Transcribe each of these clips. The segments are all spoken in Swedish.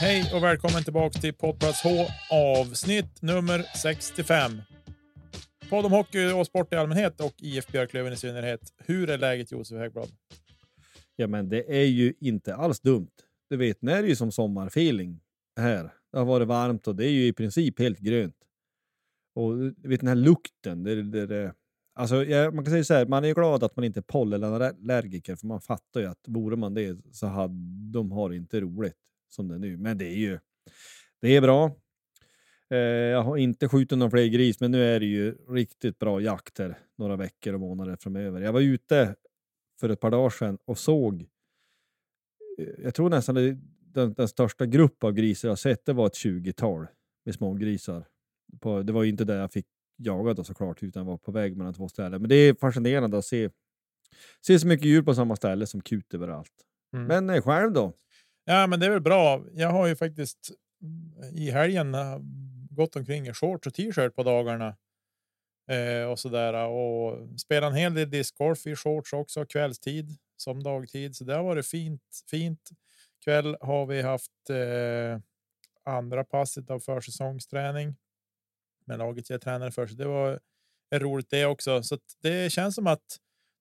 Hej och välkommen tillbaka till Poddplats H avsnitt nummer 65. Podd om hockey och sport i allmänhet och IF Björklöven i synnerhet. Hur är läget Josef Häggblad? Ja, men det är ju inte alls dumt. Du vet, nu är det ju som sommarfeeling här. Det har varit varmt och det är ju i princip helt grönt. Och du vet den här lukten. Det, det, det, alltså, ja, man kan säga så här, man är ju glad att man inte är pollenallergiker, för man fattar ju att vore man det så hade de har inte roligt som det är nu. Men det är ju det är bra. Eh, jag har inte skjutit någon fler gris, men nu är det ju riktigt bra jakt här några veckor och månader framöver. Jag var ute för ett par dagar sedan och såg. eh, Jag tror nästan det, den, den största grupp av grisar jag sett, det var ett 20-tal med smågrisar. På, det var ju inte där jag fick jaga då såklart, utan var på väg mellan två ställen. Men det är fascinerande att se, se så mycket djur på samma ställe som kut överallt. Mm. Men eh, själv då? Ja, men det är väl bra. Jag har ju faktiskt mm, i helgen eh, gått omkring i shorts och t-shirt på dagarna. Eh, och sådär och spelat en hel del discgolf i shorts också kvällstid som dagtid. Så det har varit fint. Fint. Kväll har vi haft eh, andra passet av försäsongsträning. med laget jag tränade för. Så det var roligt det också. Så det känns som att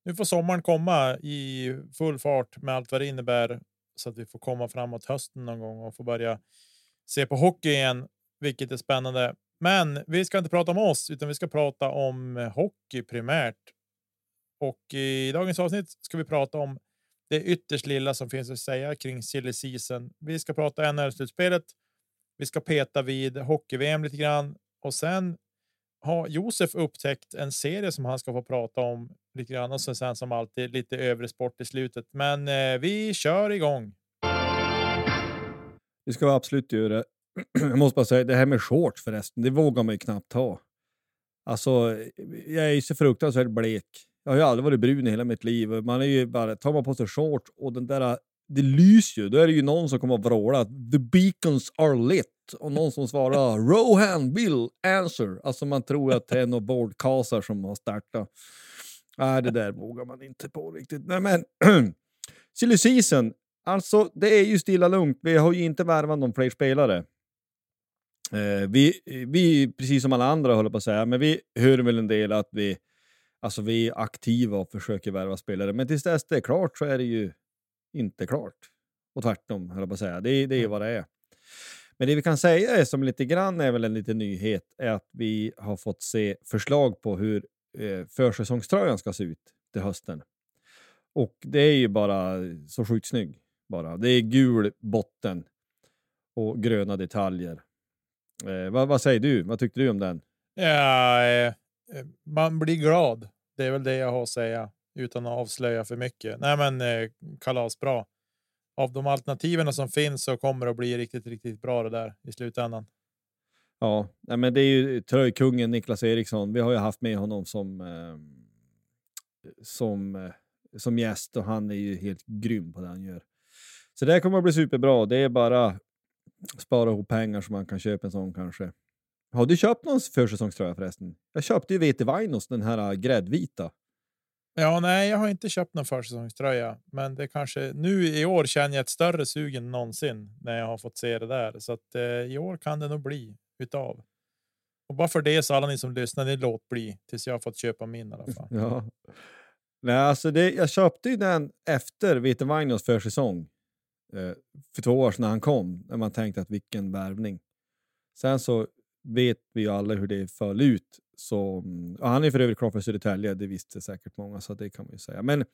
nu får sommaren komma i full fart med allt vad det innebär så att vi får komma framåt hösten någon gång och få börja se på hockey igen, vilket är spännande. Men vi ska inte prata om oss, utan vi ska prata om eh, hockey primärt. Och i dagens avsnitt ska vi prata om det ytterst lilla som finns att säga kring silly season. Vi ska prata NHL-slutspelet. Vi ska peta vid hockey-VM lite grann och sen har Josef upptäckt en serie som han ska få prata om lite grann och sen som alltid lite övrig sport i slutet. Men eh, vi kör igång. Vi ska absolut göra. Jag måste bara säga, det här med shorts förresten, det vågar man ju knappt ha. Alltså, jag är ju så fruktansvärt blek. Jag har ju aldrig varit brun i hela mitt liv. Man är ju bara, tar man på sig shorts och den där, det lyser ju. Då är det ju någon som kommer att vråla “The beacons are lit” och någon som svarar “Rohan will answer”. Alltså man tror att det är några boardkasar som har startat. Nej, det där vågar man inte på riktigt. Nej, men silly season, alltså det är ju stilla lugnt. Vi har ju inte värvat någon fler spelare. Eh, vi, vi, precis som alla andra håller på att säga, men vi hör väl en del att vi, alltså vi är aktiva och försöker värva spelare. Men tills dess det är klart så är det ju inte klart. Och tvärtom, höll jag på att säga. Det, det är vad det är. Men det vi kan säga är som lite grann är väl en liten nyhet, är att vi har fått se förslag på hur eh, försäsongströjan ska se ut till hösten. Och det är ju bara så sjukt snygg. Bara. Det är gul botten och gröna detaljer. Eh, vad, vad säger du? Vad tyckte du om den? Ja, eh, man blir glad. Det är väl det jag har att säga utan att avslöja för mycket. Nej, men eh, kalasbra. av de alternativen som finns så kommer det att bli riktigt, riktigt bra det där i slutändan. Ja, men det är ju tröjkungen Niklas Eriksson. Vi har ju haft med honom som, eh, som, eh, som gäst och han är ju helt grym på det han gör. Så det här kommer att bli superbra. Det är bara spara ihop pengar så man kan köpa en sån kanske. Har du köpt någon försäsongströja förresten? Jag köpte ju vete Vainos, den här eh, gräddvita. Ja, nej, jag har inte köpt någon försäsongströja, men det kanske nu i år känner jag ett större sug än någonsin när jag har fått se det där. Så att eh, i år kan det nog bli utav. Och bara för det så alla ni som lyssnar, ni låt bli tills jag har fått köpa min i alla fall. Ja. Nej, alltså det, jag köpte ju den efter VT Vainos försäsong eh, för två år sedan när han kom, när man tänkte att vilken värvning. Sen så vet vi ju alla hur det föll ut. Så, han är för övrigt klar för Södertälje, det visste säkert många, så det kan man ju säga. Men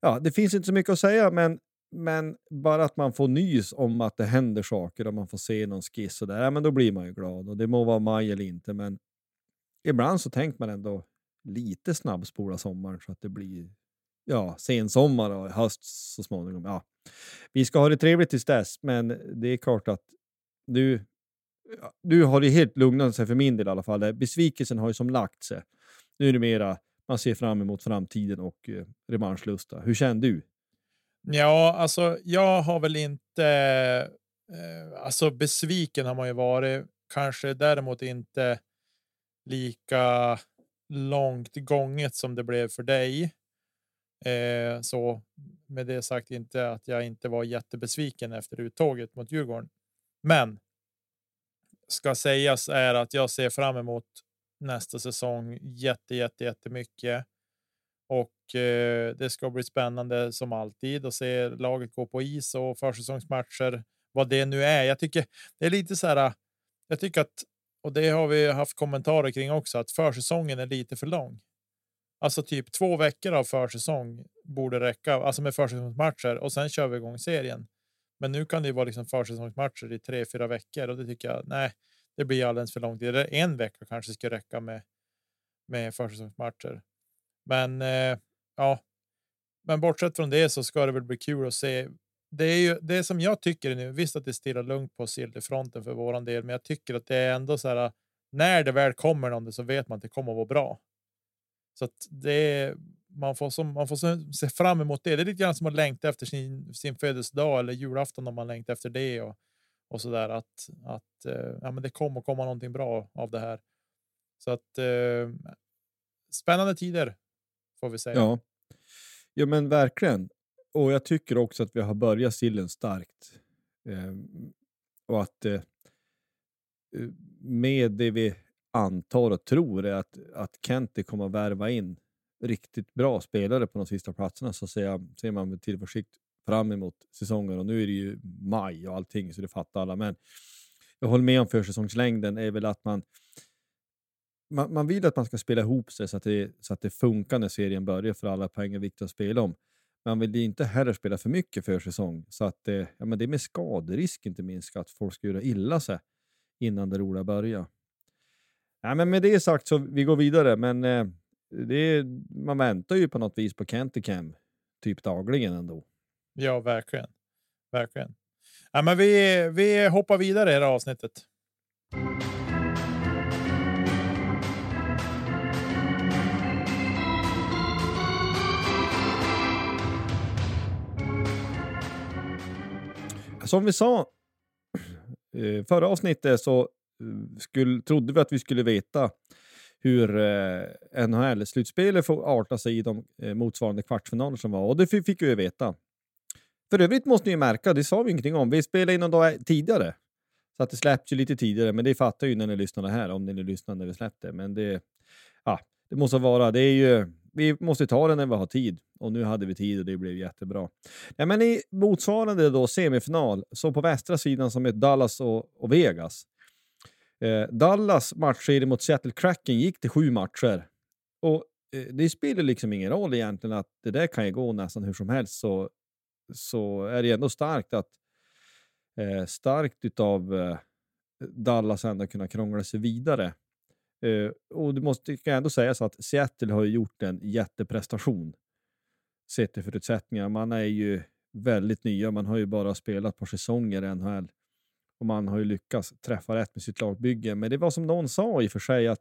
ja, det finns inte så mycket att säga, men, men bara att man får nys om att det händer saker och man får se någon skiss och där, ja, men då blir man ju glad. Och det må vara maj eller inte, men ibland så tänker man ändå lite snabbspola sommaren så att det blir ja, sensommar och höst så småningom. Ja. Vi ska ha det trevligt tills dess, men det är klart att nu nu har det helt lugnat sig för min del i alla fall. Besvikelsen har ju som lagt sig. Nu är det mera man ser fram emot framtiden och eh, revanschlusta. Hur känner du? Ja, alltså jag har väl inte. Eh, alltså besviken har man ju varit. Kanske däremot inte lika långt gånget som det blev för dig. Eh, så med det sagt inte att jag inte var jättebesviken efter uttåget mot Djurgården. Men ska sägas är att jag ser fram emot nästa säsong jätte, jätte, jättemycket. Och eh, det ska bli spännande som alltid att se laget gå på is och försäsongsmatcher, vad det nu är. Jag tycker det är lite så här. Jag tycker att och det har vi haft kommentarer kring också, att försäsongen är lite för lång. Alltså typ två veckor av försäsong borde räcka, alltså med försäsongsmatcher och sen kör vi igång serien. Men nu kan det ju vara liksom försäsongsmatcher i tre, fyra veckor och det tycker jag. Nej, det blir alldeles för lång tid. En vecka kanske ska räcka med med försäsongsmatcher. Men eh, ja, men bortsett från det så ska det väl bli kul att se. Det är ju det som jag tycker nu. Visst att det stirrar lugnt på silverfronten för våran del, men jag tycker att det är ändå så här. När det väl kommer någon så vet man att det kommer att vara bra. Så att det man får, som, man får se fram emot det. Det är lite grann som att längta efter sin, sin födelsedag eller julafton om man längtar efter det och, och så där att, att eh, ja, men det kommer komma någonting bra av det här. Så att eh, spännande tider får vi säga. Ja. ja, men verkligen. Och jag tycker också att vi har börjat sillen starkt. Eh, och att eh, med det vi antar och tror är att, att Kente kommer att värva in riktigt bra spelare på de sista platserna så ser, jag, ser man med tillförsikt fram emot säsongen och nu är det ju maj och allting så det fattar alla. Men jag håller med om försäsongslängden är väl att man, man, man vill att man ska spela ihop sig så att, det, så att det funkar när serien börjar för alla poäng är viktiga att spela om. Man vill inte heller spela för mycket försäsong så att det, ja, men det är med skaderisk inte minst att folk ska göra illa sig innan det roliga börjar. Ja, men med det sagt så vi går vidare, men eh, det man väntar ju på något vis på Kenticam typ dagligen ändå. Ja, verkligen. Verkligen. Ja, men vi, vi hoppar vidare i det här avsnittet. Som vi sa eh, förra avsnittet så eh, skulle, trodde vi att vi skulle veta hur eh, NHL-slutspelet får arta sig i de eh, motsvarande kvartsfinaler som var och det fick vi ju veta. För övrigt måste ni ju märka, det sa vi ingenting om, vi spelade in en dag eh, tidigare. Så att det släpptes ju lite tidigare, men det fattar ju när ni lyssnar här, om ni nu lyssnar när vi släppte. Men det, ja, det måste vara, det är ju, vi måste ta det när vi har tid. Och nu hade vi tid och det blev jättebra. Ja, men i motsvarande då semifinal, så på västra sidan som är Dallas och, och Vegas, Eh, Dallas matchserie mot Seattle Kraken gick till sju matcher. Och eh, det spelar liksom ingen roll egentligen att det där kan ju gå nästan hur som helst så, så är det ändå starkt att eh, starkt utav eh, Dallas ändå kunna krångla sig vidare. Eh, och det måste kan ändå sägas att Seattle har gjort en jätteprestation sett till förutsättningar. Man är ju väldigt nya. Man har ju bara spelat ett par säsonger i NHL och man har ju lyckats träffa rätt med sitt lagbygge. Men det var som någon sa i och för sig att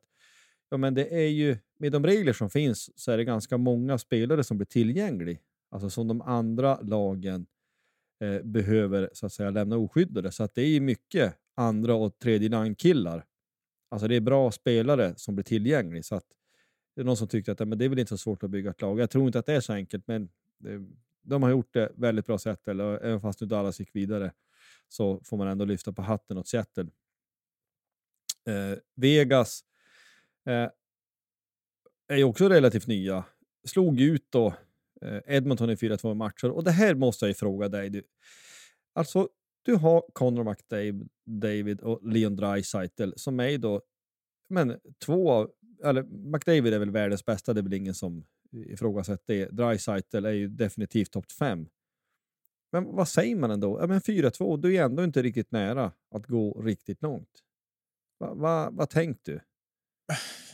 ja, men det är ju, med de regler som finns så är det ganska många spelare som blir tillgängliga. Alltså som de andra lagen eh, behöver så att säga lämna oskyddade. Så att det är ju mycket andra och tredje line-killar. Alltså det är bra spelare som blir tillgängliga. Så att det är någon som tyckte att men det är väl inte så svårt att bygga ett lag. Jag tror inte att det är så enkelt, men det, de har gjort det väldigt bra sätt. Eller, även fast nu Dallas gick vidare så får man ändå lyfta på hatten åt Seattle. Eh, Vegas eh, är ju också relativt nya. Slog ut då eh, Edmonton i 4-2 matcher. Och det här måste jag ju fråga dig. Du. Alltså, du har Connor McDavid och Leon Draisaitl som är då men, två av, eller McDavid är väl världens bästa, det är väl ingen som ifrågasätter det. Draisaitl är ju definitivt topp fem. Men vad säger man ändå? Ja, men 4-2, du är ändå inte riktigt nära att gå riktigt långt. Va, va, vad tänkte du?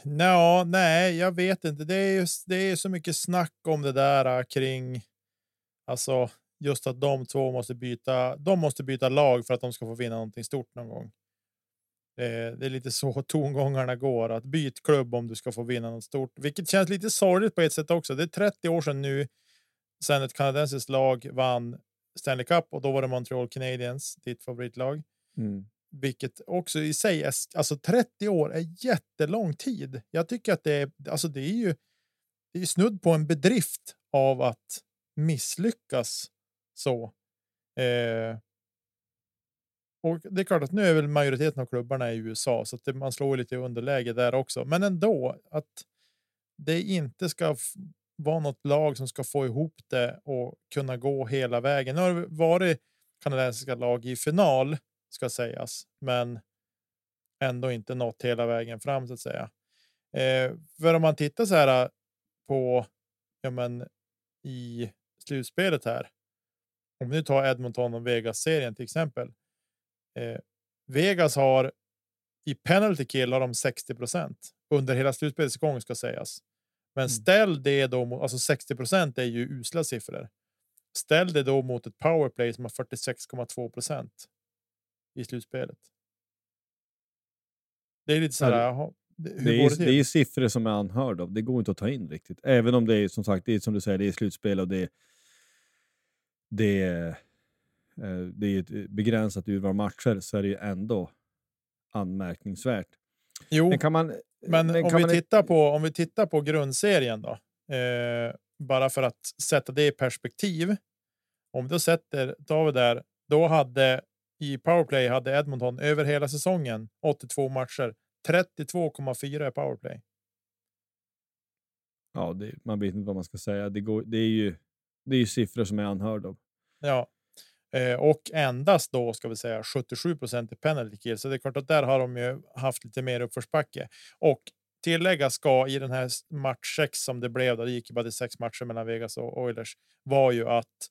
Nå, nej, jag vet inte. Det är, just, det är så mycket snack om det där äh, kring alltså just att de två måste byta. De måste byta lag för att de ska få vinna någonting stort någon gång. Det, det är lite så tongångarna går att byt klubb om du ska få vinna något stort, vilket känns lite sorgligt på ett sätt också. Det är 30 år sedan nu sedan ett kanadensiskt lag vann Stanley Cup och då var det Montreal Canadiens, ditt favoritlag. Mm. Vilket också i sig är alltså 30 år är jättelång tid. Jag tycker att det är alltså det är ju. Det är snudd på en bedrift av att misslyckas så. Eh, och det är klart att nu är väl majoriteten av klubbarna i USA så att man slår lite i underläge där också. Men ändå att det inte ska vara något lag som ska få ihop det och kunna gå hela vägen. Nu har det varit kanadensiska lag i final ska sägas, men ändå inte nått hela vägen fram så att säga. Eh, för om man tittar så här eh, på ja, men i slutspelet här. Om vi nu tar Edmonton och Vegas serien till exempel. Eh, Vegas har i penalty kill har de 60% under hela slutspelets gång ska sägas. Men mm. ställ det då mot alltså 60 är ju usla siffror. Ställ det då mot ett powerplay som har 46,2% i slutspelet. Det är lite så här. Det, det, är, det, det är siffror som är anhörda av. Det går inte att ta in riktigt, även om det är som sagt, det är som du säger, det är slutspel och det. Det är, eh, det är ett begränsat urval matcher så är det ju ändå anmärkningsvärt. Jo, men, kan man, men, men om, vi man... tittar på, om vi tittar på grundserien då, eh, bara för att sätta det i perspektiv. Om du sätter, vi där, då hade i powerplay hade Edmonton över hela säsongen 82 matcher 32,4 i powerplay. Ja, det, man vet inte vad man ska säga. Det, går, det, är ju, det är ju siffror som är anhörda. Ja, eh, och endast då ska vi säga 77 procent i penalty kill. Så det är klart att där har de ju haft lite mer uppförsbacke och tillägga ska i den här match 6 som det blev. Då, det gick ju bara sex matcher mellan Vegas och Oilers var ju att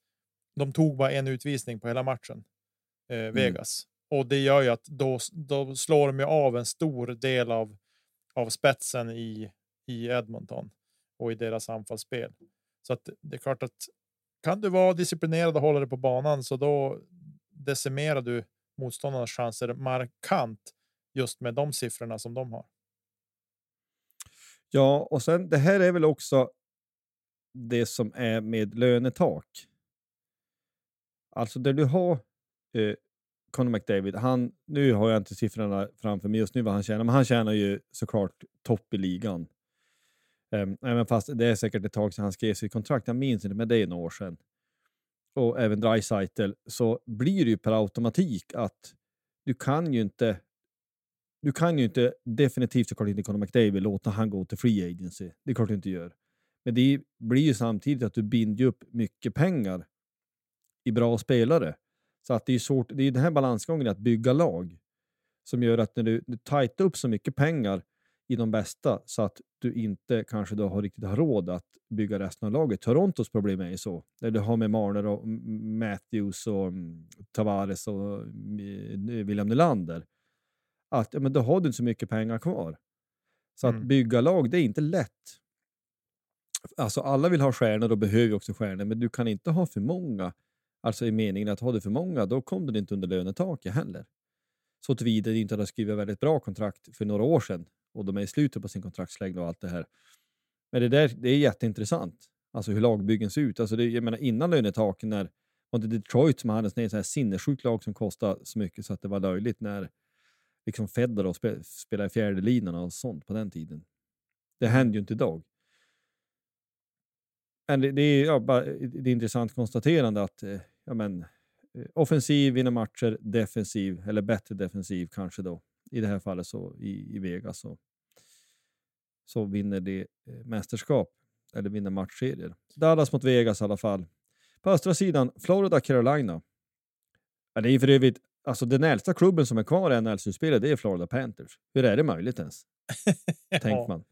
de tog bara en utvisning på hela matchen. Eh, mm. Vegas och det gör ju att då, då slår de ju av en stor del av av spetsen i i Edmonton och i deras anfallsspel. Så att det är klart att kan du vara disciplinerad och hålla dig på banan så då decimerar du motståndarnas chanser markant just med de siffrorna som de har. Ja, och sen det här är väl också det som är med lönetak. Alltså där du har eh, Conor McDavid, han, nu har jag inte siffrorna framför mig just nu vad han tjänar, men han tjänar ju såklart topp i ligan. Ehm, um, även fast det är säkert ett tag sedan han skrev sitt kontrakt, jag minns inte, men det är några år sedan. Och även Dreisaitl, så blir det ju per automatik att du kan ju inte du kan ju inte, definitivt såklart inte Conor McDavid, låta han gå till free agency. Det är klart du inte gör. Men det blir ju samtidigt att du binder upp mycket pengar i bra spelare. Så att det är svårt, det är den här balansgången att bygga lag som gör att när du, du tajtar upp så mycket pengar i de bästa så att du inte kanske då har riktigt har råd att bygga resten av laget. Torontos problem är ju så. Där du har med Marner och Matthews och mm, Tavares och mm, William Nylander. Att ja, men då har du inte så mycket pengar kvar. Så mm. att bygga lag, det är inte lätt. Alltså alla vill ha stjärnor och behöver också stjärnor, men du kan inte ha för många Alltså i meningen att har du för många, då kom du inte under lönetaket heller. Så tillvida inte hade skrivit väldigt bra kontrakt för några år sedan och de är i slutet på sin kontraktslängd och allt det här. Men det där det är jätteintressant, alltså hur lagbyggen ser ut. Alltså det, jag menar innan lönetaken när var det Detroit som hade ett här sinnessjukt lag som kostade så mycket så att det var löjligt när liksom Federer spe, spelade i fjärde linan och sånt på den tiden. Det händer ju inte idag. Men det, det är, ja, bara, det är intressant konstaterande att eh, ja, men, eh, offensiv vinner matcher, defensiv, eller bättre defensiv kanske då. I det här fallet så i, i Vegas så, så vinner det eh, mästerskap, eller vinner matchserier. Dallas mot Vegas i alla fall. På östra sidan, Florida Carolina. Ja, det är för övrigt, alltså den äldsta klubben som är kvar i NHL-slutspelet, det är Florida Panthers. Hur är det möjligt ens? Tänker man.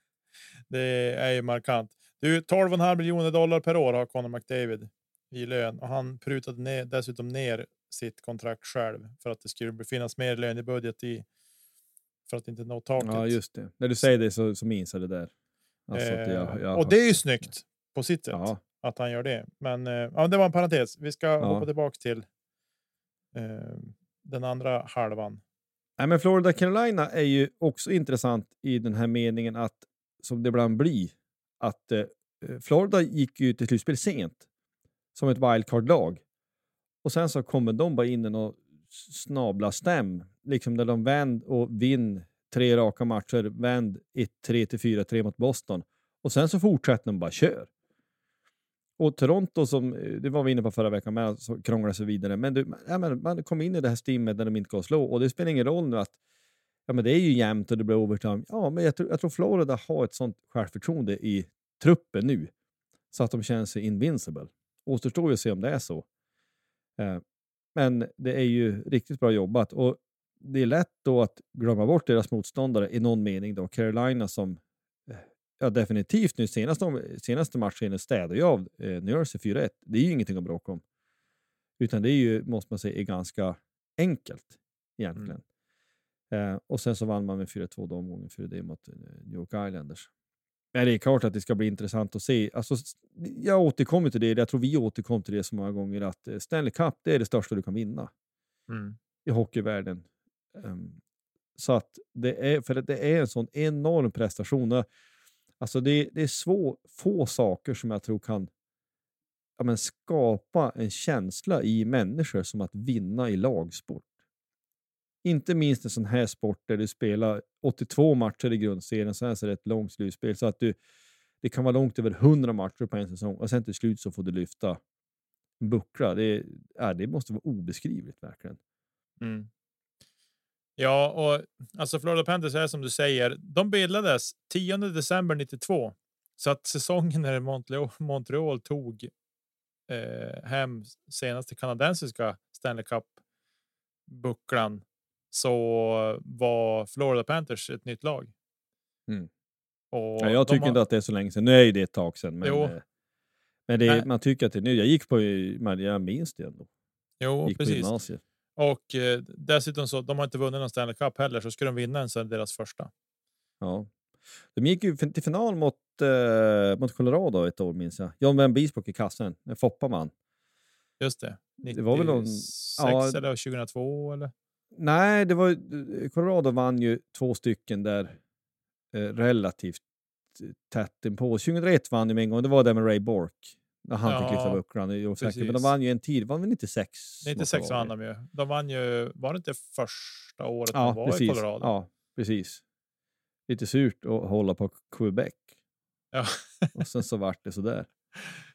Det är ju markant. Du, 12,5 miljoner dollar per år har Conor McDavid i lön och han prutade ner, dessutom ner sitt kontrakt själv för att det skulle finnas mer lönebudget i för att inte nå taket. Ja, just det. När du säger det så, så minns jag det där. Alltså eh, jag, jag, och det är ju snyggt på sitt sätt Ja, att han gör det. Men eh, ja, det var en parentes. Vi ska Ja. hoppa tillbaka till eh, den andra halvan. Nej, men Florida Carolina är ju också intressant i den här meningen att, som det ibland blir, att eh, Florida gick ju till slutspel sent som ett wildcard-lag. Och sen så kommer de bara in i någon snabla stäm, liksom där de vänd och vinn tre raka matcher, vänd 1-3 till 4-3 mot Boston. Och sen så fortsätter de bara kör. Och Toronto, som eh, det var vi inne på förra veckan med, så krånglar sig vidare. Men, du, ja, men man kom in i det här stimmet där de inte går att slå. Och det spelar ingen roll nu att ja, men det är ju jämnt och det blir overtime. Ja, men jag tror, jag tror Florida har ett sånt självförtroende i truppen nu så att de känner sig invincible. Återstår ju att se om det är så. Eh, men det är ju riktigt bra jobbat och det är lätt då att glömma bort deras motståndare i någon mening. Då. Carolina som eh, ja, definitivt nu senaste, senaste matchen städade ju av eh, New Jersey 4-1. Det är ju ingenting att bråka om. Utan det är ju, måste man säga, är ganska enkelt egentligen. Eh, och sen så vann man med 4-2 då omgången för det mot eh, New York Islanders. Men det är klart att det ska bli intressant att se. Alltså, jag återkommer till det, jag tror vi återkom till det så många gånger, att eh, Stanley Cup det är det största du kan vinna i hockeyvärlden. Ehm, så att det är, för att det är en sån enorm prestation. Alltså det, det är svå, få saker som jag tror kan ja, men skapa en känsla i människor som att vinna i lagsport. Inte minst en sån här sport där du spelar 82 matcher i grundserien, sen så är det ett långt slutspel. Så att du, det kan vara långt över 100 matcher på en säsong och sen till slut så får du lyfta en buckla. Det, ja, det måste vara obeskrivligt verkligen. Mm. Ja, och alltså Florida Panthers är som du säger. De bildades 10 december 92 så att säsongen när Montreal, Montreal tog eh, hem senaste kanadensiska Stanley Cup bucklan så var Florida Panthers ett nytt lag. Mm. Ja, jag tycker har- inte att det är så länge sedan. Nu är ju det ett tag sedan. Men, Jo. eh, men det, man tycker att det är nu. Jag gick på, jag minns det ändå. Jo, Gick precis. Och eh, dessutom så de har inte vunnit någon Stanley Cup heller, så ska de vinna en så är det deras första. Ja. De gick ju till final mot, eh, mot Colorado ett år minns jag. John Van Biesbrook i kassen, en Foppa-man. Just det. Det var väl någon- 96 ja. eller 2002 eller? Nej, det var, eh, Colorado vann ju två stycken där eh, relativt eh, tätt inpå. 2001 vann de en gång, det var det med Ray Bork. När han fick Ja, lyfta bucklan. Men de vann ju en tid, vann väl 96? 96 måste det vann de ju. De vann ju, var det inte första året Ja, de var i precis. Colorado? Ja, precis. Lite surt att hålla på Quebec. Ja. Och sen så vart det sådär.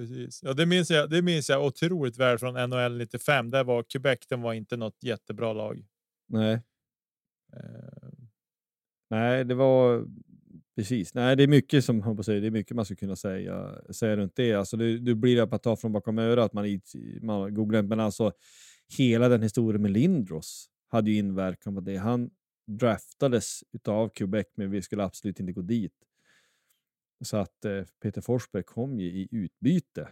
Precis. Ja, det minns jag. Det minns jag otroligt väl från NHL 95. Där var Quebec. Den var inte något jättebra lag. Nej, Eh, nej, det var precis. Nej, det är mycket som man säger. Det är mycket man skulle kunna säga, säga runt det. Alltså, det, det blir det att tar från bakom örat. Man, man googlar, men alltså hela den historien med Lindros hade ju inverkan på det. Han draftades utav Quebec, men vi skulle absolut inte gå dit. Så att eh, Peter Forsberg kom ju i utbyte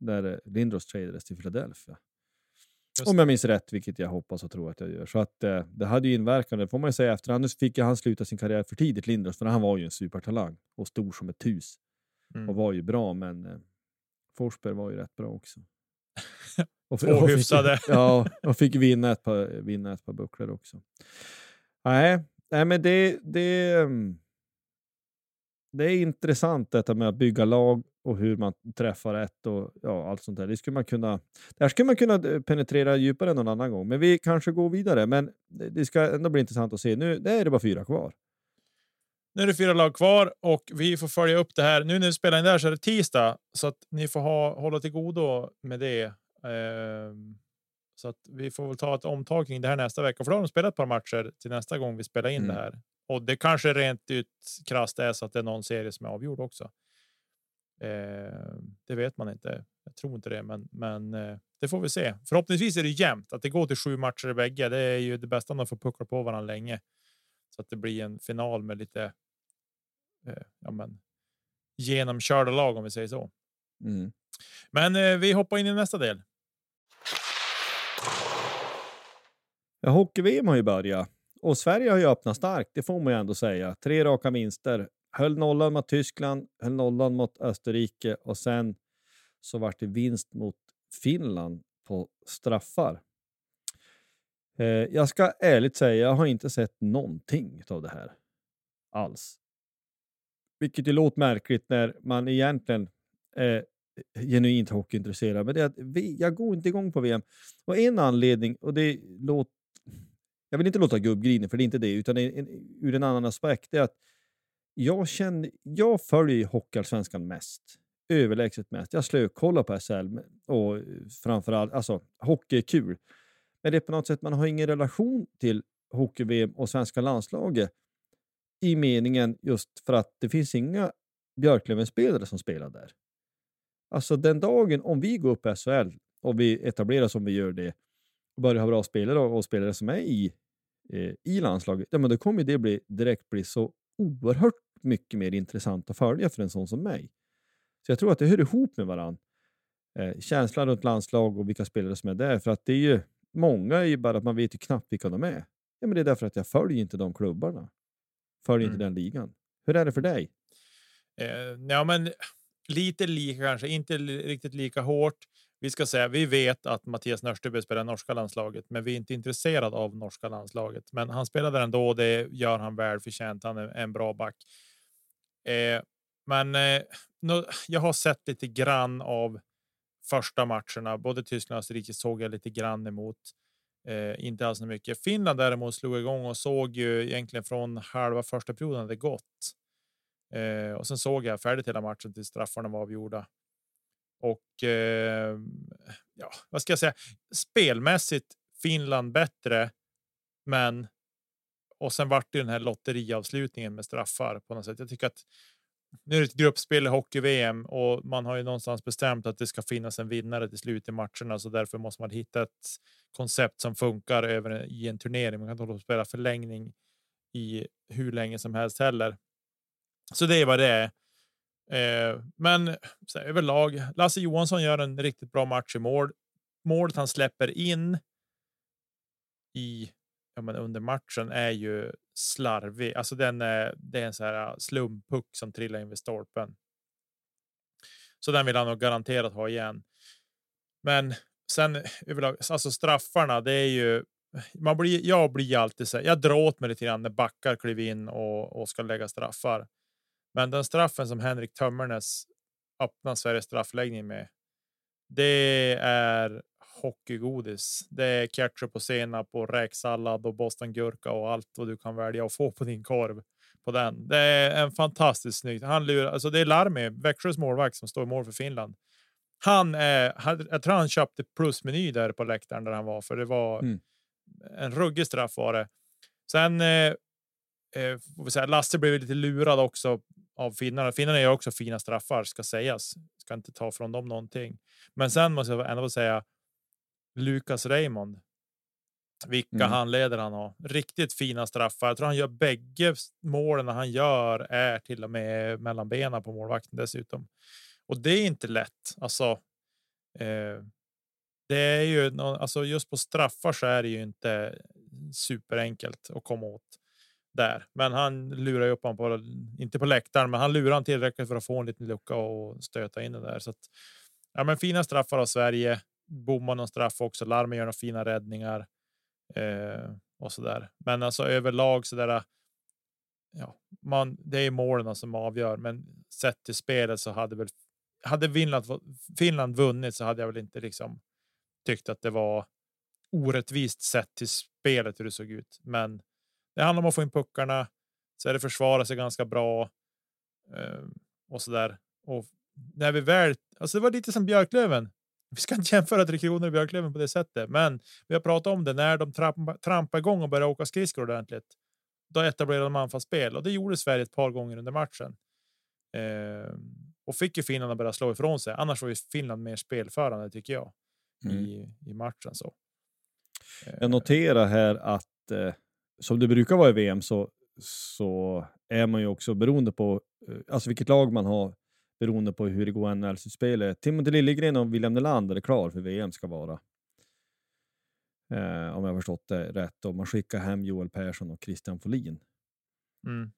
där eh, Lindros tradades till Philadelphia. Just Om jag minns rätt, vilket jag hoppas och tror att jag gör. Så att eh, det hade ju inverkan, det får man ju säga efterhand. Nu fick han sluta sin karriär för tidigt, Lindros, för han var ju en supertalang och stor som ett hus Mm. och var ju bra, men eh, Forsberg var ju rätt bra också. Och, och hyfsade. Fick, ja, och fick vinna ett par, vinna ett par bucklor också. Nej, nej men det, det, mm, det är intressant detta med att bygga lag och hur man träffar rätt och ja, allt sånt där. Det, skulle man kunna, det här skulle man kunna eh, penetrera djupare någon annan gång, men vi kanske går vidare. Men det, ska ändå bli intressant att se. Nu det är det bara fyra kvar. Nu är det fyra lag kvar och vi får följa upp det här. Nu när vi spelar in där så är det tisdag så att ni får ha, hålla till godo med det. Eh, så att vi får väl ta ett omtag kring det här nästa vecka, för då har de spelat ett par matcher till nästa gång vi spelar in Mm. det här. Och det kanske rent ut krasst är så att det är någon serie som är avgjord också. Eh, det vet man inte. Jag tror inte det, men, men eh, det får vi se. Förhoppningsvis är det jämnt att det går till sju matcher i bägge. Det är ju det bästa om de får puckla på varandra länge så att det blir en final med lite. Eh, ja, men genomkörda lag om vi säger så. Mm. Men eh, vi hoppar in i nästa del. Ja, Hockey-VM har ju börjat och Sverige har ju öppnat starkt, det får man ju ändå säga. Tre raka vinster. Höll nollan mot Tyskland, höll nollan mot Österrike och sen så vart det vinst mot Finland på straffar. Eh, jag ska ärligt säga, jag har inte sett någonting av det här alls. Vilket ju låter märkligt när man egentligen är genuint hockeyintresserad. Men det är att vi, jag går inte igång på VM. Och en anledning, och det låter jag vill inte låta gubbgrinig, för det är inte det, utan det är en, ur en annan aspekt. Det är att jag, känner, jag följer Hockeyallsvenskan mest. Överlägset mest. Jag slökollar på SL och framförallt, alltså hockey är kul. Men det är på något sätt, man har ingen relation till hockey-VM och svenska landslaget i meningen just för att det finns inga Björklöven-spelare som spelar där. Alltså den dagen, om vi går upp i SHL och vi etablerar som vi gör det börjar ha bra spelare och, och spelare som är i, eh, i landslaget, ja, men då kommer det bli, direkt bli så oerhört mycket mer intressant att följa för en sån som mig. Så jag tror att det hör ihop med varandra. Eh, känslan runt landslag och vilka spelare som är där. För att det är ju, många är ju bara att man vet ju knappt vilka de är. Ja, men det är därför att jag följer inte de klubbarna. Följer inte Mm. den ligan. Hur är det för dig? Eh, ja, men lite lika kanske, inte riktigt lika hårt. Vi ska säga, vi vet att Mattias Nörsteby spelar norska landslaget, men vi är inte intresserade av norska landslaget. Men han spelade ändå ändå. Det gör han väl förtjänt. Han är en bra back. Eh, men eh, nu, jag har sett lite grann av första matcherna. Både Tyskland och Österrike såg jag lite grann emot. Eh, inte alls så mycket. Finland däremot slog igång och såg ju egentligen från halva första perioden det gått. Eh, och sen såg jag färdigt hela matchen till straffarna var avgjorda. Och eh, ja, vad ska jag säga? Spelmässigt Finland bättre, men och sen vart det den här lotteriavslutningen med straffar på något sätt. Jag tycker att nu är det ett gruppspel i hockey-VM och man har ju någonstans bestämt att det ska finnas en vinnare till slut i matcherna, så därför måste man hitta ett koncept som funkar över i en turnering. Man kan inte hålla på spela förlängning i hur länge som helst heller. Så det är vad det är. Eh, men så här, överlag, Lasse Johansson gör en riktigt bra match i mål. Målet han släpper in i ja, men under matchen är ju slarvig. Alltså den är, det är en så här äh, slumpuck som trillar in vid stolpen. Så den vill han nog garanterat ha igen. Men sen överlag, alltså straffarna, det är ju man blir, jag blir alltid så här, jag drar åt mig lite grann när backar kliver in och, och ska lägga straffar. Men den straffen som Henrik Tömmernes öppnar Sveriges straffläggning med. Det är hockeygodis. Det är ketchup och senap och räksallad och bostongurka och allt vad du kan välja att få på din korv på den. Det är en fantastiskt snyggt. Han lurar, alltså det är Larmi, Växjös målvakt som står i mål för Finland. Han är, jag tror han köpte plusmeny där på läktaren där han var, för det var Mm. en ruggig straff var det. Sen eh, får vi säga, Lasse blev lite lurad också av finnarna. Finnarna gör också fina straffar ska sägas. Ska inte ta från dem någonting. Men sen måste jag ändå säga Lukas Raymond. Vilka Mm. handleder han har. Riktigt fina straffar. Jag tror han gör bägge målen han gör är till och med mellan benen på målvakten dessutom. Och det är inte lätt. Alltså. Eh, det är ju alltså just på straffar så är det ju inte superenkelt att komma åt där. Men han lurar ju upp honom på, inte på läktaren, men han lurar han tillräckligt för att få en liten lucka och stöta in den där. Så att, ja, men fina straffar av Sverige. bommar någon straff också. Larmen gör några fina räddningar eh, och så där. Men alltså överlag så där. Ja, man, det är målen som avgör, men sett till spelet så hade väl hade Finland, Finland vunnit så hade jag väl inte liksom tyckt att det var orättvist sett till spelet hur det såg ut. Men det handlar om att få in puckarna. Så är det försvara sig ganska bra eh, och så där. Och när vi väl, alltså det var lite som Björklöven. Vi ska inte jämföra Tre Kronor och Björklöven på det sättet, men vi har pratat om det när de trampar, trampar igång och börjar åka skridskor ordentligt. Då etablerade de anfallsspel och det gjorde Sverige ett par gånger under matchen. Eh, och fick ju Finland att börja slå ifrån sig. Annars var ju Finland mer spelförande tycker jag mm. i, i matchen. Så. Jag noterar här att eh, som det brukar vara i VM så, så är man ju också beroende på eh, alltså vilket lag man har beroende på hur det går NHL-slutspelet. Timothy Liljegren och William Nylander är klar för VM ska vara. Eh, om jag har förstått det rätt. Och man skickar hem Joel Persson och Christian Folin. Mm.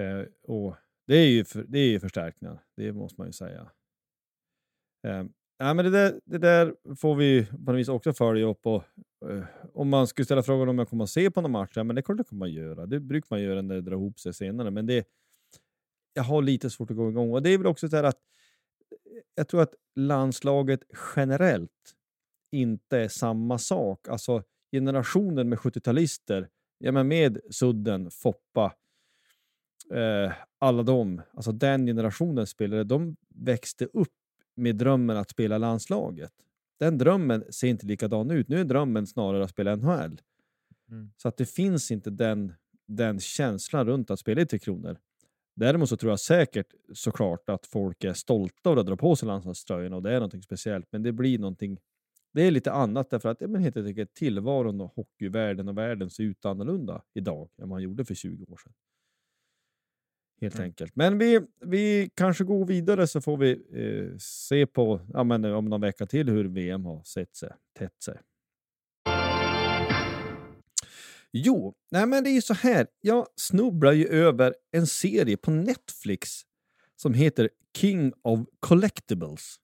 Eh, och det är ju för, det är ju förstärkningar, det måste man ju säga. Eh, ja, men det, där, det där får vi på något vis också följa upp. Och, eh, om man skulle ställa frågan om jag kommer att se på någon match, ja, men det är klart det kommer man göra. Det brukar man göra när det drar ihop sig senare. Men det, jag har lite svårt att gå igång. Och det är väl också så att eh, jag tror att landslaget generellt inte är samma sak. Alltså generationen med 70-talister, ja, men med Sudden, Foppa, eh, alla de, alltså den generationen spelare, de växte upp med drömmen att spela landslaget. Den drömmen ser inte likadan ut. Nu är drömmen snarare att spela NHL. Mm. Så att det finns inte den, den känslan runt att spela i Tre Kronor. Däremot så tror jag säkert såklart att folk är stolta över att dra på sig landslagströjan och det är någonting speciellt. Men det blir någonting. Det är lite annat därför att men helt enkelt tillvaron och hockeyvärlden och världen ser ut annorlunda idag än man gjorde för 20 år sedan. Helt mm. enkelt. Men vi, vi kanske går vidare så får vi eh, se på ja, men, om någon vecka till hur VM har sett sig, tätt sig. Jo, nej men det är ju så här. Jag snubblar ju över en serie på Netflix som heter King of Collectibles.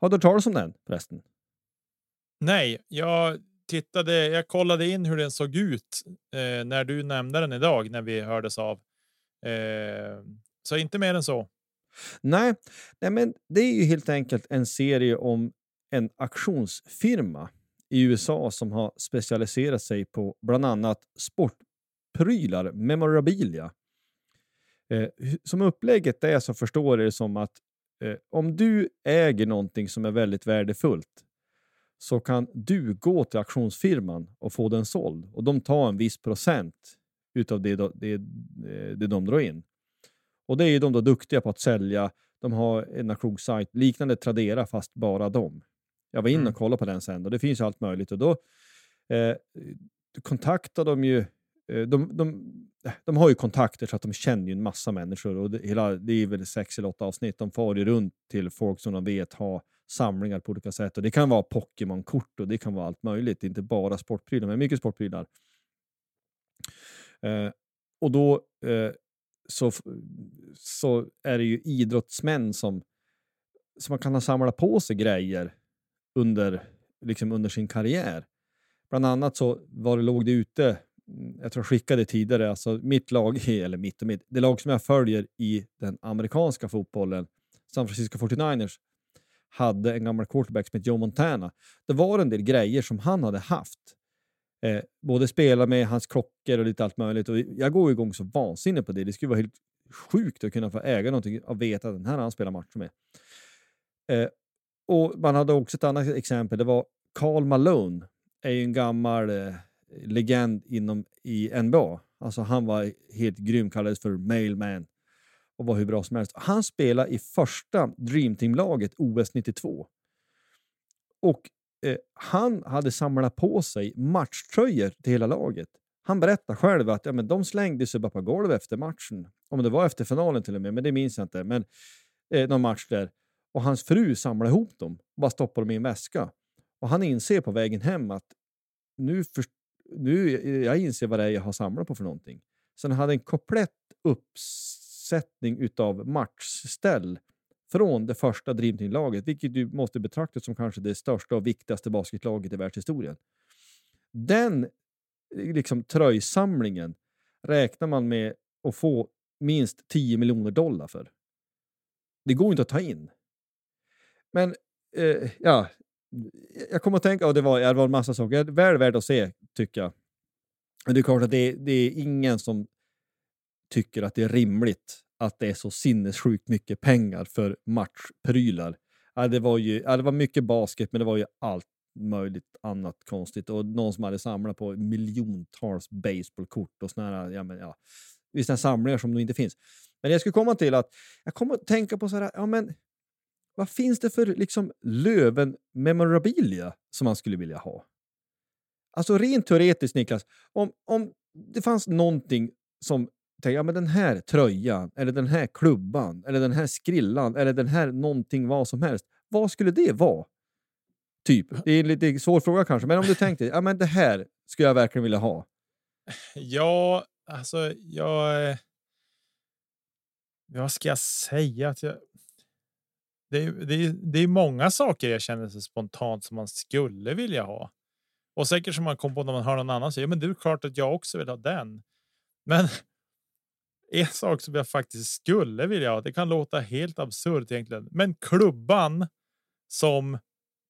Har du hört talas om den förresten? Nej, jag tittade. Jag kollade in hur den såg ut eh, när du nämnde den idag när vi hördes av. Eh, så inte mer än så. Nej, nej, men det är ju helt enkelt en serie om en auktionsfirma i USA som har specialiserat sig på bland annat sportprylar, memorabilia. Eh, som upplägget är så förstår det som att eh, om du äger någonting som är väldigt värdefullt så kan du gå till auktionsfirman och få den såld och de tar en viss procent utav det, det, eh, det de drar in. Och det är de då duktiga på att sälja. De har en auktionssajt liknande Tradera fast bara de. Jag var inne och mm. kollade på den sen och det finns allt möjligt. Och då eh, kontaktar de ju eh, de, de, de, har ju kontakter så att de känner ju en massa människor. Och det, hela, det är väl sex eller åtta avsnitt. De far ju runt till folk som de vet har samlingar på olika sätt. Och Det kan vara Pokémon-kort och det kan vara allt möjligt. Inte bara sportprylar, men mycket sportprylar. Eh, och då eh, så, så är det ju idrottsmän som, som man kan ha samlat på sig grejer under, liksom under sin karriär. Bland annat så var det, låg det ute, mm, jag tror jag skickade tidigare, alltså mitt lag, eller mitt och mitt, det lag som jag följer i den amerikanska fotbollen, San Francisco 49ers, hade en gammal quarterback som hette Joe Montana. Det var en del grejer som han hade haft. Eh, både spela med hans klockor och lite allt möjligt. Och jag går igång så vansinnigt på det. Det skulle vara helt sjukt att kunna få äga någonting och veta att den här har han spelat matcher med. Eh, och Man hade också ett annat exempel. Det var Carl Malone, är ju en gammal eh, legend inom i NBA. Alltså han var helt grym, kallades för Mailman och var hur bra som helst. Han spelade i första Dream Team-laget OS 92. Och eh, han hade samlat på sig matchtröjor till hela laget. Han berättade själv att ja, men de slängde sig bara på golvet efter matchen. Om det var efter finalen till och med, men det minns jag inte. Men eh, någon match där och hans fru samlade ihop dem och bara stoppade dem i en väska. Och han inser på vägen hem att nu, för, nu eh, jag inser vad det är jag har samlat på för någonting. Så han hade en komplett uppsättning utav matchställ från det första Dream Team-laget, vilket du måste betrakta som kanske det största och viktigaste basketlaget i världshistorien. Den eh, liksom, tröjsamlingen räknar man med att få minst 10 miljoner dollar för. Det går inte att ta in. Men eh, ja, jag kommer att tänka, och det var, det var en massa saker, väl värt att se tycker jag. Men det är klart att det, det är ingen som tycker att det är rimligt att det är så sinnessjukt mycket pengar för matchprylar. Ja, det, var ju, ja, det var mycket basket, men det var ju allt möjligt annat konstigt. Och någon som hade samlat på miljontals baseballkort och såna här, ja, men, ja, vissa samlingar som nog inte finns. Men jag skulle komma till att jag kommer att tänka på så här, ja men vad finns det för liksom Löven memorabilia som man skulle vilja ha? Alltså rent teoretiskt Niklas, om, om det fanns någonting som ja, men den här tröjan, eller den här klubban, eller den här skrillan, eller den här någonting vad som helst. Vad skulle det vara? Typ. Det är en lite svår fråga kanske, men om du tänkte, ja men det här skulle jag verkligen vilja ha. Ja, alltså jag... Vad ska jag säga? Att jag, det, är, det, är, det är många saker jag känner så spontant som man skulle vilja ha. Och säkert som man kommer på när man hör någon annan säga, men det är klart att jag också vill ha den. Men en sak som jag faktiskt skulle vilja ha, det kan låta helt absurt egentligen, men klubban som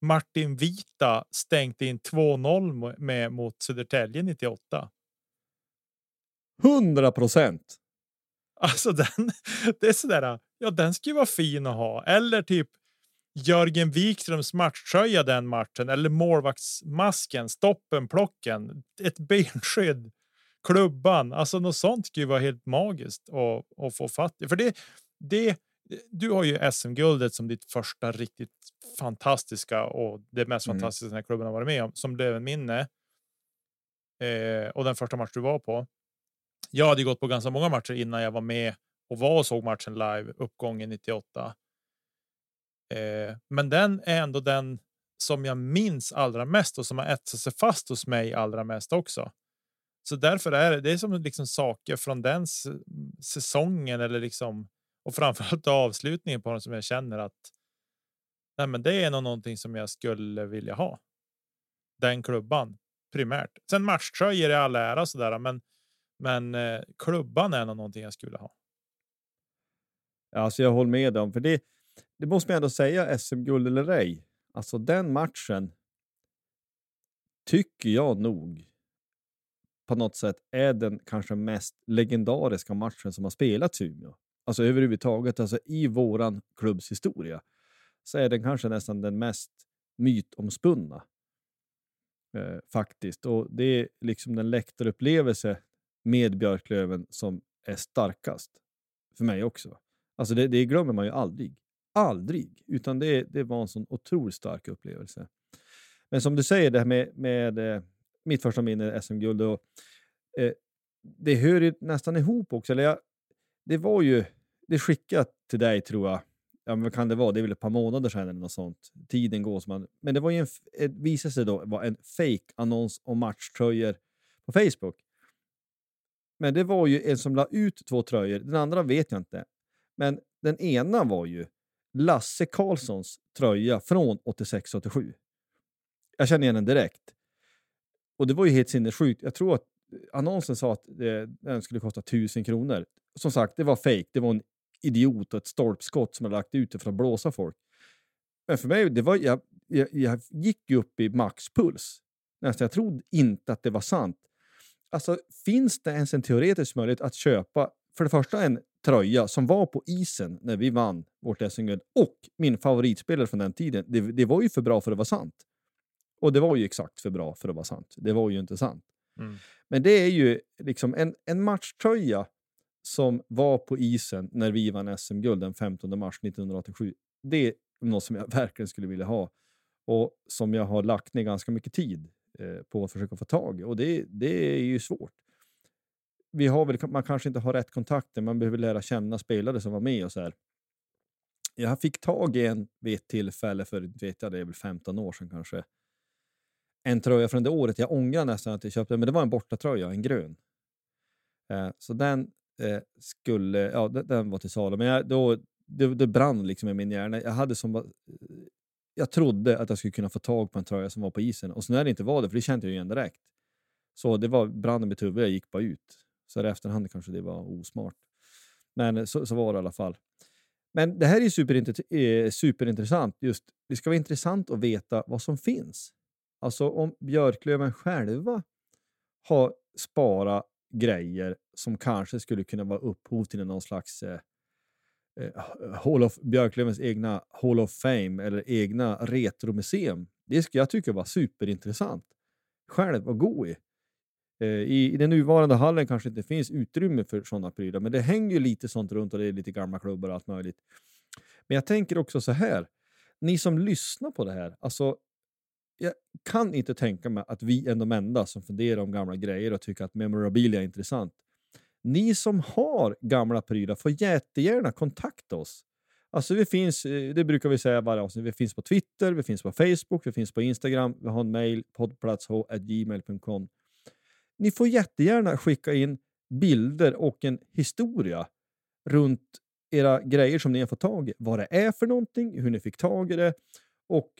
Martin Vita stängt in 2-0 med mot Södertälje 98. 100 procent. Alltså den, det är sådär, ja den ska ju vara fin att ha. Eller typ Jörgen Wikströms matchtröja den matchen eller målvaktsmasken, stoppen, plocken, ett benskydd, klubban. Alltså något sånt skulle vara helt magiskt att, att få fatt i. För det, det, du har ju SM-guldet som ditt första riktigt fantastiska och det mest mm. fantastiska den här klubben har varit med om som blev en minne. Eh, och den första match du var på. Jag hade gått på ganska många matcher innan jag var med och var och såg matchen live uppgången 98. Eh, men den är ändå den som jag minns allra mest och som har etsat sig fast hos mig allra mest också. Så därför är det, det är som liksom saker från den säsongen eller liksom och framförallt avslutningen på den som jag känner att. Nej, men det är nog någonting som jag skulle vilja ha. Den klubban primärt. Sen matchtröjor i all ära sådär, men men eh, klubban är nog någonting jag skulle ha. Alltså jag håller med om, för det, det måste man ändå säga, SM-guld eller ej. Alltså den matchen tycker jag nog på något sätt är den kanske mest legendariska matchen som har spelats i Umeå. Alltså överhuvudtaget, alltså i våran klubbs historia så är den kanske nästan den mest mytomspunna. Eh, faktiskt. Och det är liksom den läktarupplevelse med Björklöven som är starkast. För mig också. Alltså det, det glömmer man ju aldrig. Aldrig! Utan det, det var en sån otroligt stark upplevelse. Men som du säger, det här med, med eh, mitt första minne SM-guld. Och, eh, det hör ju nästan ihop också. Eller jag, det var ju, det skickat till dig tror jag. Ja, men vad kan det vara? Det är väl ett par månader sedan eller något sånt. Tiden går som man... Men det var ju en, det visade sig då vara en fake annons om matchtröjor på Facebook. Men det var ju en som la ut två tröjor. Den andra vet jag inte. Men den ena var ju Lasse Karlssons tröja från 86-87. Jag känner igen den direkt. Och det var ju helt sinnessjukt. Jag tror att eh, annonsen sa att det, den skulle kosta 1000 kronor. Som sagt, det var fake. Det var en idiot och ett stolpskott som hade lagt ut det för att blåsa folk. Men för mig, det var, jag, jag, jag gick ju upp i maxpuls. Nästan, jag trodde inte att det var sant. Alltså, finns det ens en teoretisk möjlighet att köpa för det första en tröja som var på isen när vi vann vårt SM-guld och min favoritspelare från den tiden. Det, det, var ju för bra för att vara sant. Och det var ju exakt för bra för att vara sant. Det var ju inte sant. Mm. Men det är ju liksom en, en matchtröja som var på isen när vi vann SM-guld den 15 mars 1987. Det är något som jag verkligen skulle vilja ha och som jag har lagt ner ganska mycket tid Eh, på att försöka få tag i. Och det, det är ju svårt. Vi har väl, man kanske inte har rätt kontakter, man behöver lära känna spelare som var med och så här. Jag fick tag i en vid ett tillfälle för vet jag, det är väl 15 år sedan kanske. En tröja från det året. Jag ångrar nästan att jag köpte men det var en bortatröja, en grön. Eh, så den eh, skulle, ja, den, den, var till salu. Men jag, då det, det brann liksom i min hjärna. Jag, hade som, jag trodde att jag skulle kunna få tag på en tröja som var på isen. Och så när det inte var det, för det kände jag ju igen direkt. Så det var brann i mitt huvud, jag gick bara ut. Så i efterhand kanske det var osmart. Men så, så var det i alla fall. Men det här är superintressant. Eh, superintressant. Just, det ska vara intressant att veta vad som finns. Alltså om Björklöven själva har sparat grejer som kanske skulle kunna vara upphov till någon slags eh, eh, eh Hall of, Björklövens egna Hall of Fame eller egna retromuseum. Det skulle jag tycka var superintressant. Själv att gå i. Eh, I, I den nuvarande hallen kanske inte finns utrymme för sådana prylar, men det hänger ju lite sånt runt och det är lite gamla klubbar och allt möjligt. Men jag tänker också så här, ni som lyssnar på det här, alltså jag kan inte tänka mig att vi är de enda som funderar om gamla grejer och tycker att memorabilia är intressant. Ni som har gamla prylar får jättegärna kontakta oss. Alltså vi finns, eh, det brukar vi säga varje avsnitt, vi finns på Twitter, vi finns på Facebook, vi finns på Instagram, vi har en mail, poddplatsh.gmail.com. Ni får jättegärna skicka in bilder och en historia runt era grejer som ni har fått tag i. Vad det är för någonting, hur ni fick tag i det och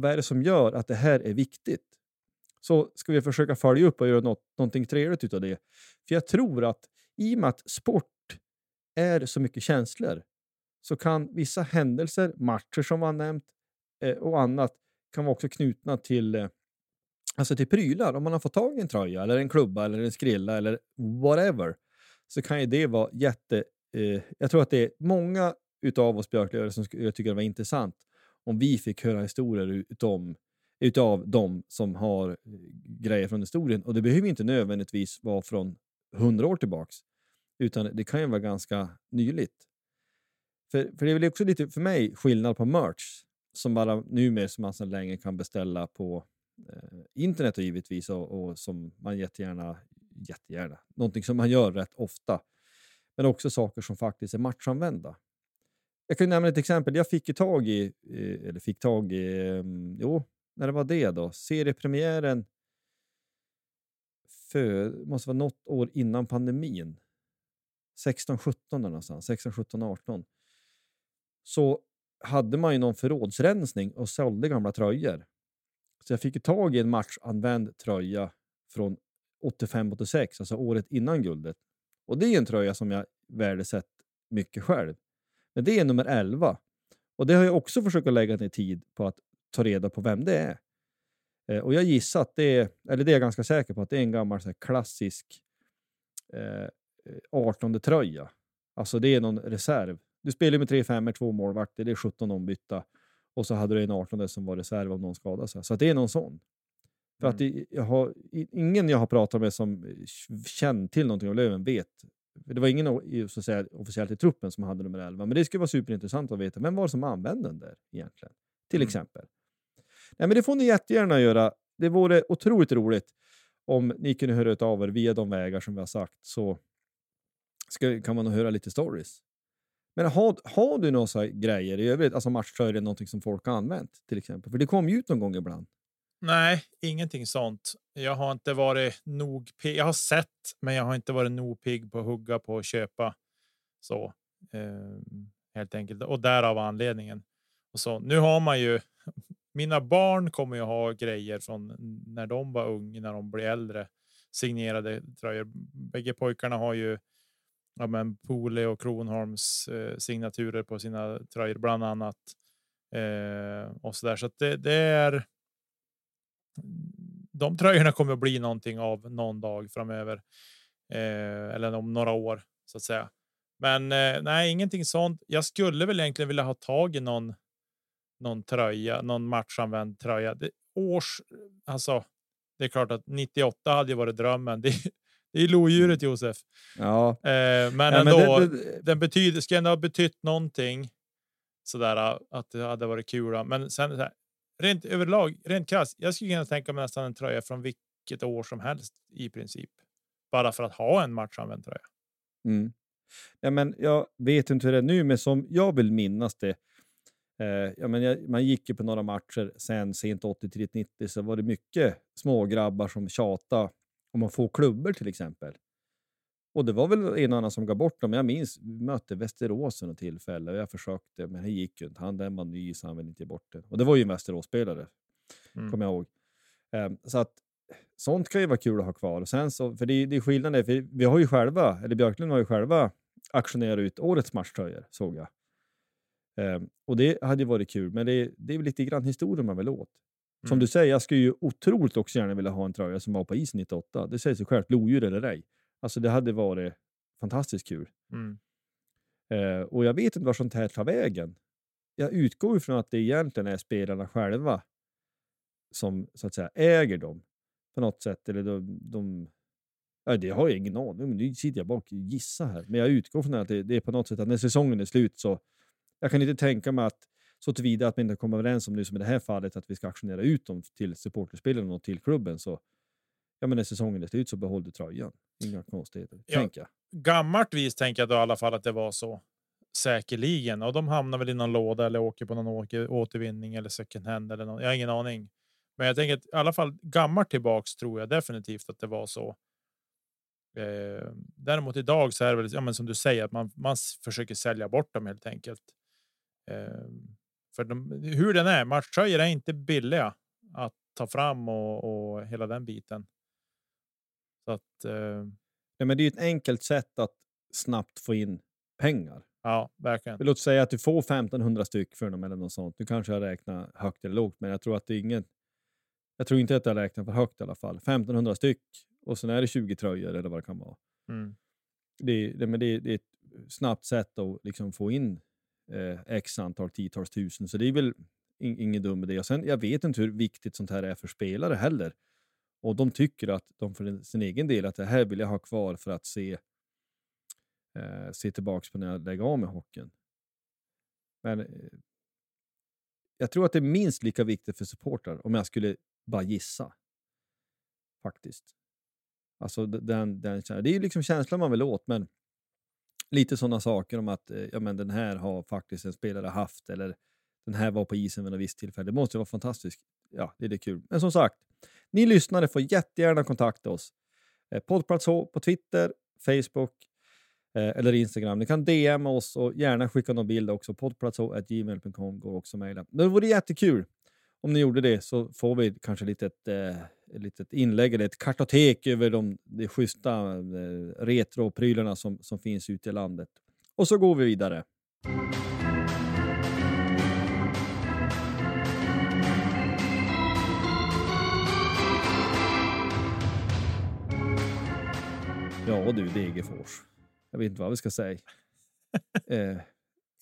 vad är det som gör att det här är viktigt? Så ska vi försöka följa upp och göra något, någonting trevligt av det. För jag tror att i och med att sport är så mycket känslor så kan vissa händelser, matcher som var nämnt eh, och annat kan vara också knutna till, eh, alltså till prylar. Om man har fått tag i en tröja eller en klubba eller en skrilla eller whatever så kan ju det vara jätte... Eh, jag tror att det är många utav oss björklövare som skulle tycka det var intressant om vi fick höra historier utom, utav de som har eh, grejer från historien. Och det behöver inte nödvändigtvis vara från hundra år tillbaks, utan det kan ju vara ganska nyligt. För, för det är väl också lite för mig skillnad på merch som bara numera som man sedan länge kan beställa på eh, internet och givetvis och, och som man jättegärna, jättegärna, någonting som man gör rätt ofta. Men också saker som faktiskt är matchanvända. Jag kan nämna ett exempel. Jag fick ju tag i, eh, eller fick tag i, ehm, jo, när det var det då, seriepremiären för, måste vara något år innan pandemin. 16, 17 någonstans, 16, 17, 18. Så hade man ju någon förrådsrensning och sålde gamla tröjor. Så jag fick ju tag i en matchanvänd tröja från 85-86, alltså året innan guldet. Och det är en tröja som jag värdesätter mycket själv. Men det är nummer 11. Och det har jag också försökt att lägga ner tid på att ta reda på vem det är. Eh, och jag gissar att det är, eller det är jag ganska säker på, att det är en gammal så klassisk eh, 18 tröja. Alltså det är någon reserv. Du spelar med 3 5 två målvakter, det är 17 ombytta. Och så hade du en 18 som var reserv om någon skadade sig. Så det är någon sån. För att det, jag har, ingen jag har pratat med som eh, känner till någonting om Löven vet. Det var ingen så att säga, officiellt i truppen som hade nummer 11, men det skulle vara superintressant att veta. Vem var det som använde den där egentligen? Till Mm. exempel. Nej, men det får ni jättegärna göra. Det vore otroligt roligt om ni kunde höra av er via de vägar som vi har sagt. Så ska, kan man nog höra lite stories. Men har, har du några grejer i övrigt, alltså matchtröjor är någonting som folk har använt till exempel? För det kommer ju ut någon gång ibland. Nej, ingenting sånt. Jag har inte varit nog pigg. Jag har sett, men jag har inte varit nog pigg på att hugga på och köpa. Så eh, helt enkelt och därav anledningen. Och så nu har man ju. Mina barn kommer ju ha grejer från när de var unga, när de blir äldre. Signerade tröjor. Bägge pojkarna har ju ja, men Pole och Kronholms eh, signaturer på sina tröjor bland annat. Eh, och så där. Så att det, det är de tröjorna kommer att bli någonting av någon dag framöver. Eh, eller om några år så att säga. Men eh, nej, ingenting sånt. Jag skulle väl egentligen vilja ha tag i någon. Någon tröja, någon matchanvänd tröja. Det, års, alltså. Det är klart att 98 hade ju varit drömmen. Det, det är lodjuret Josef. Ja, Eh, men Nej, ändå. det- det- den betyder, ska ändå ha betytt någonting. Sådär att det hade varit kul. Men sen här, rent överlag, rent krasst. Jag skulle kunna tänka mig nästan en tröja från vilket år som helst i princip. Bara för att ha en matchanvänd tröja. Mm. Ja, men jag vet inte hur det är nu, men som jag vill minnas det. Eh, ja, men jag, man gick ju på några matcher sen sent 80-90 så var det mycket små grabbar som tjatade om att få klubbor till exempel. Och det var väl en annan som gav bort dem. Jag minns, vi mötte Västerås vid något tillfälle och jag försökte, men det gick ju inte. Han den var ny så han ville inte ge bort det. Och det var ju en Västerås-spelare, Mm. kommer jag ihåg. Ehm, så att sånt kan ju vara kul att ha kvar. Och sen så, för det, det är skillnaden, för vi har ju själva, eller Björklund har ju själva auktionerat ut årets matchtröjor, såg jag. Ehm, och det hade ju varit kul, men det, det är väl lite grann historien man vill åt. Som Mm. du säger, jag skulle ju otroligt också gärna vilja ha en tröja som var på isen 98. Det säger sig självt, lodjur eller ej. Alltså det hade varit fantastiskt kul. Mm. Eh, och jag vet inte var sånt här tar vägen. Jag utgår ifrån att det egentligen är spelarna själva som så att säga äger dem på något sätt. Eller de, de, ja, det har jag ingen aning om. Nu sitter jag bak och gissar här. Men jag utgår från att det, det är på något sätt att när säsongen är slut så jag kan inte tänka mig att så tillvida att man inte kommer överens om nu som i det här fallet att vi ska auktionera ut dem till supporterspelarna och till klubben så ja men när säsongen är slut så behåll du tröjan. Inga konstigheter, Ja. tänker jag. Gammalt vis tänker jag då i alla fall att det var så. Säkerligen. Och de hamnar väl i någon låda eller åker på någon åker, återvinning eller second hand eller någon. Jag har ingen aning. Men jag tänker att i alla fall gammalt tillbaks tror jag definitivt att det var så. Eh, däremot idag så är det väl ja, men som du säger att man, man försöker sälja bort dem helt enkelt. Eh, för de, hur den är, matchtröjor är inte billiga att ta fram och, och hela den biten. Så att eh, Nej, men det är ju ett enkelt sätt att snabbt få in pengar. ja, verkligen. Låt säga att du får 1500 styck för dem eller något sånt. Nu kanske jag räknar högt eller lågt, men jag tror att det är ingen... Jag tror inte att jag räknar för högt i alla fall. 1500 styck och sen är det 20 tröjor eller vad det kan vara. Mm. Det, det, men det, det är ett snabbt sätt att liksom få in eh, x antal tiotals tusen, så det är väl in, ingen dum idé. Och sen, jag vet inte hur viktigt sånt här är för spelare heller. Och de tycker att de för sin egen del att det här vill jag ha kvar för att se, eh, se tillbaka på när jag lägger av med hockeyn. Men eh, jag tror att det är minst lika viktigt för supportrar om jag skulle bara gissa. Faktiskt. Alltså den, den, det är ju liksom känslan man vill åt, men lite sådana saker om att eh, ja, men den här har faktiskt en spelare haft eller den här var på isen vid något visst tillfälle. Det måste ju vara fantastiskt. Ja, det är det kul. Men som sagt, ni lyssnare får jättegärna kontakta oss. Eh, Poddplats H på Twitter, Facebook eh, eller Instagram. Ni kan DM oss och gärna skicka någon bild också. Poddplatsh.gmail.com går också att mejla. Det vore jättekul om ni gjorde det så får vi kanske lite eh, ett, eh, litet inlägg eller ett kartotek över de, de schyssta eh, retroprylarna som, som finns ute i landet. Och så går vi vidare. Ja du Degerfors. Jag vet inte vad vi ska säga. eh,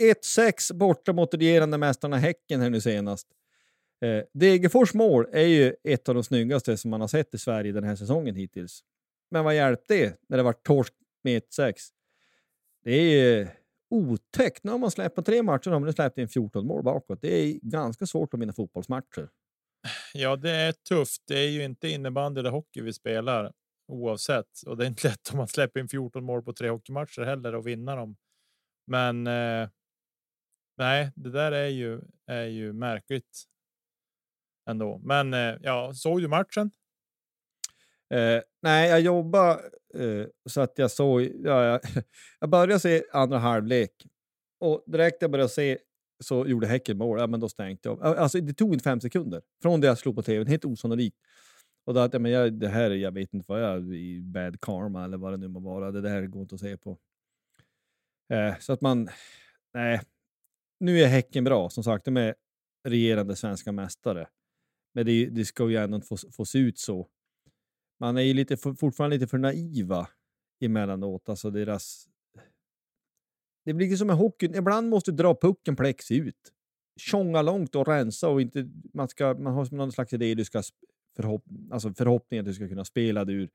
1-6 borta mot regerande mästarna Häcken här nu senast. Eh, Degerfors mål är ju ett av de snyggaste som man har sett i Sverige den här säsongen hittills. Men vad hjälpte det när det var torsk med 1-6? Det är otäckt. Nu har man släppt på tre matcher man nu släppt in 14 mål bakåt. Det är ganska svårt att vinna fotbollsmatcher. Ja, det är tufft. Det är ju inte innebandy eller hockey vi spelar oavsett och det är inte lätt om man släpper in 14 mål på tre hockeymatcher heller och vinna dem. Men. Eh, nej, det där är ju är ju märkligt. Ändå, men eh, ja, såg du matchen? Eh, nej, jag jobbade eh, så att jag såg... Ja, jag, jag började se andra halvlek och direkt jag började se så gjorde Häcken mål. Ja, men då stängde jag. Alltså, det tog inte fem sekunder från det jag slog på tvn. Helt osannolikt. Och då att, ja, men jag, det här, jag vet inte vad jag är i bad karma eller vad det nu må vara. Det där går inte att se på. Eh, så att man... Nej. Nu är Häcken bra. Som sagt, de är regerande svenska mästare. Men det, det ska ju ändå inte få, få se ut så man är ju lite fortfarande lite för naiva emellanåt. Alltså deras... Det blir som med hockey. Ibland måste du dra pucken plex ut. Tjonga långt och rensa och inte... Man, ska, man har någon slags idé du ska förhopp, alltså förhoppningen att du ska kunna spela dig ur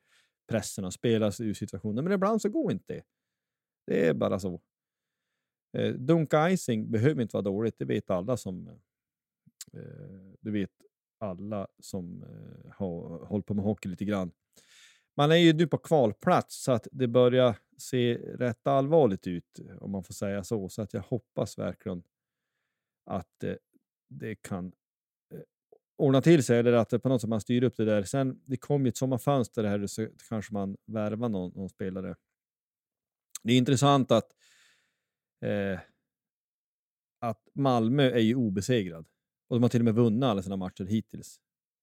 pressen och spela sig ur situationen. Men ibland så går inte det. Det är bara så. Eh, dunka icing behöver inte vara dåligt. Det vet alla som... Eh, du vet alla som eh, har hållit på med hockey lite grann. Man är ju nu på kvalplats så att det börjar se rätt allvarligt ut om man får säga så. Så att jag hoppas verkligen att eh, det kan ordna till sig eller att det på något sätt man styr upp det där. Sen det kom ju ett sommarfönster här så kanske man värvar någon, någon spelare Det är intressant att, eh, att Malmö är ju obesegrad. Och de har till och med vunnit alla sina matcher hittills.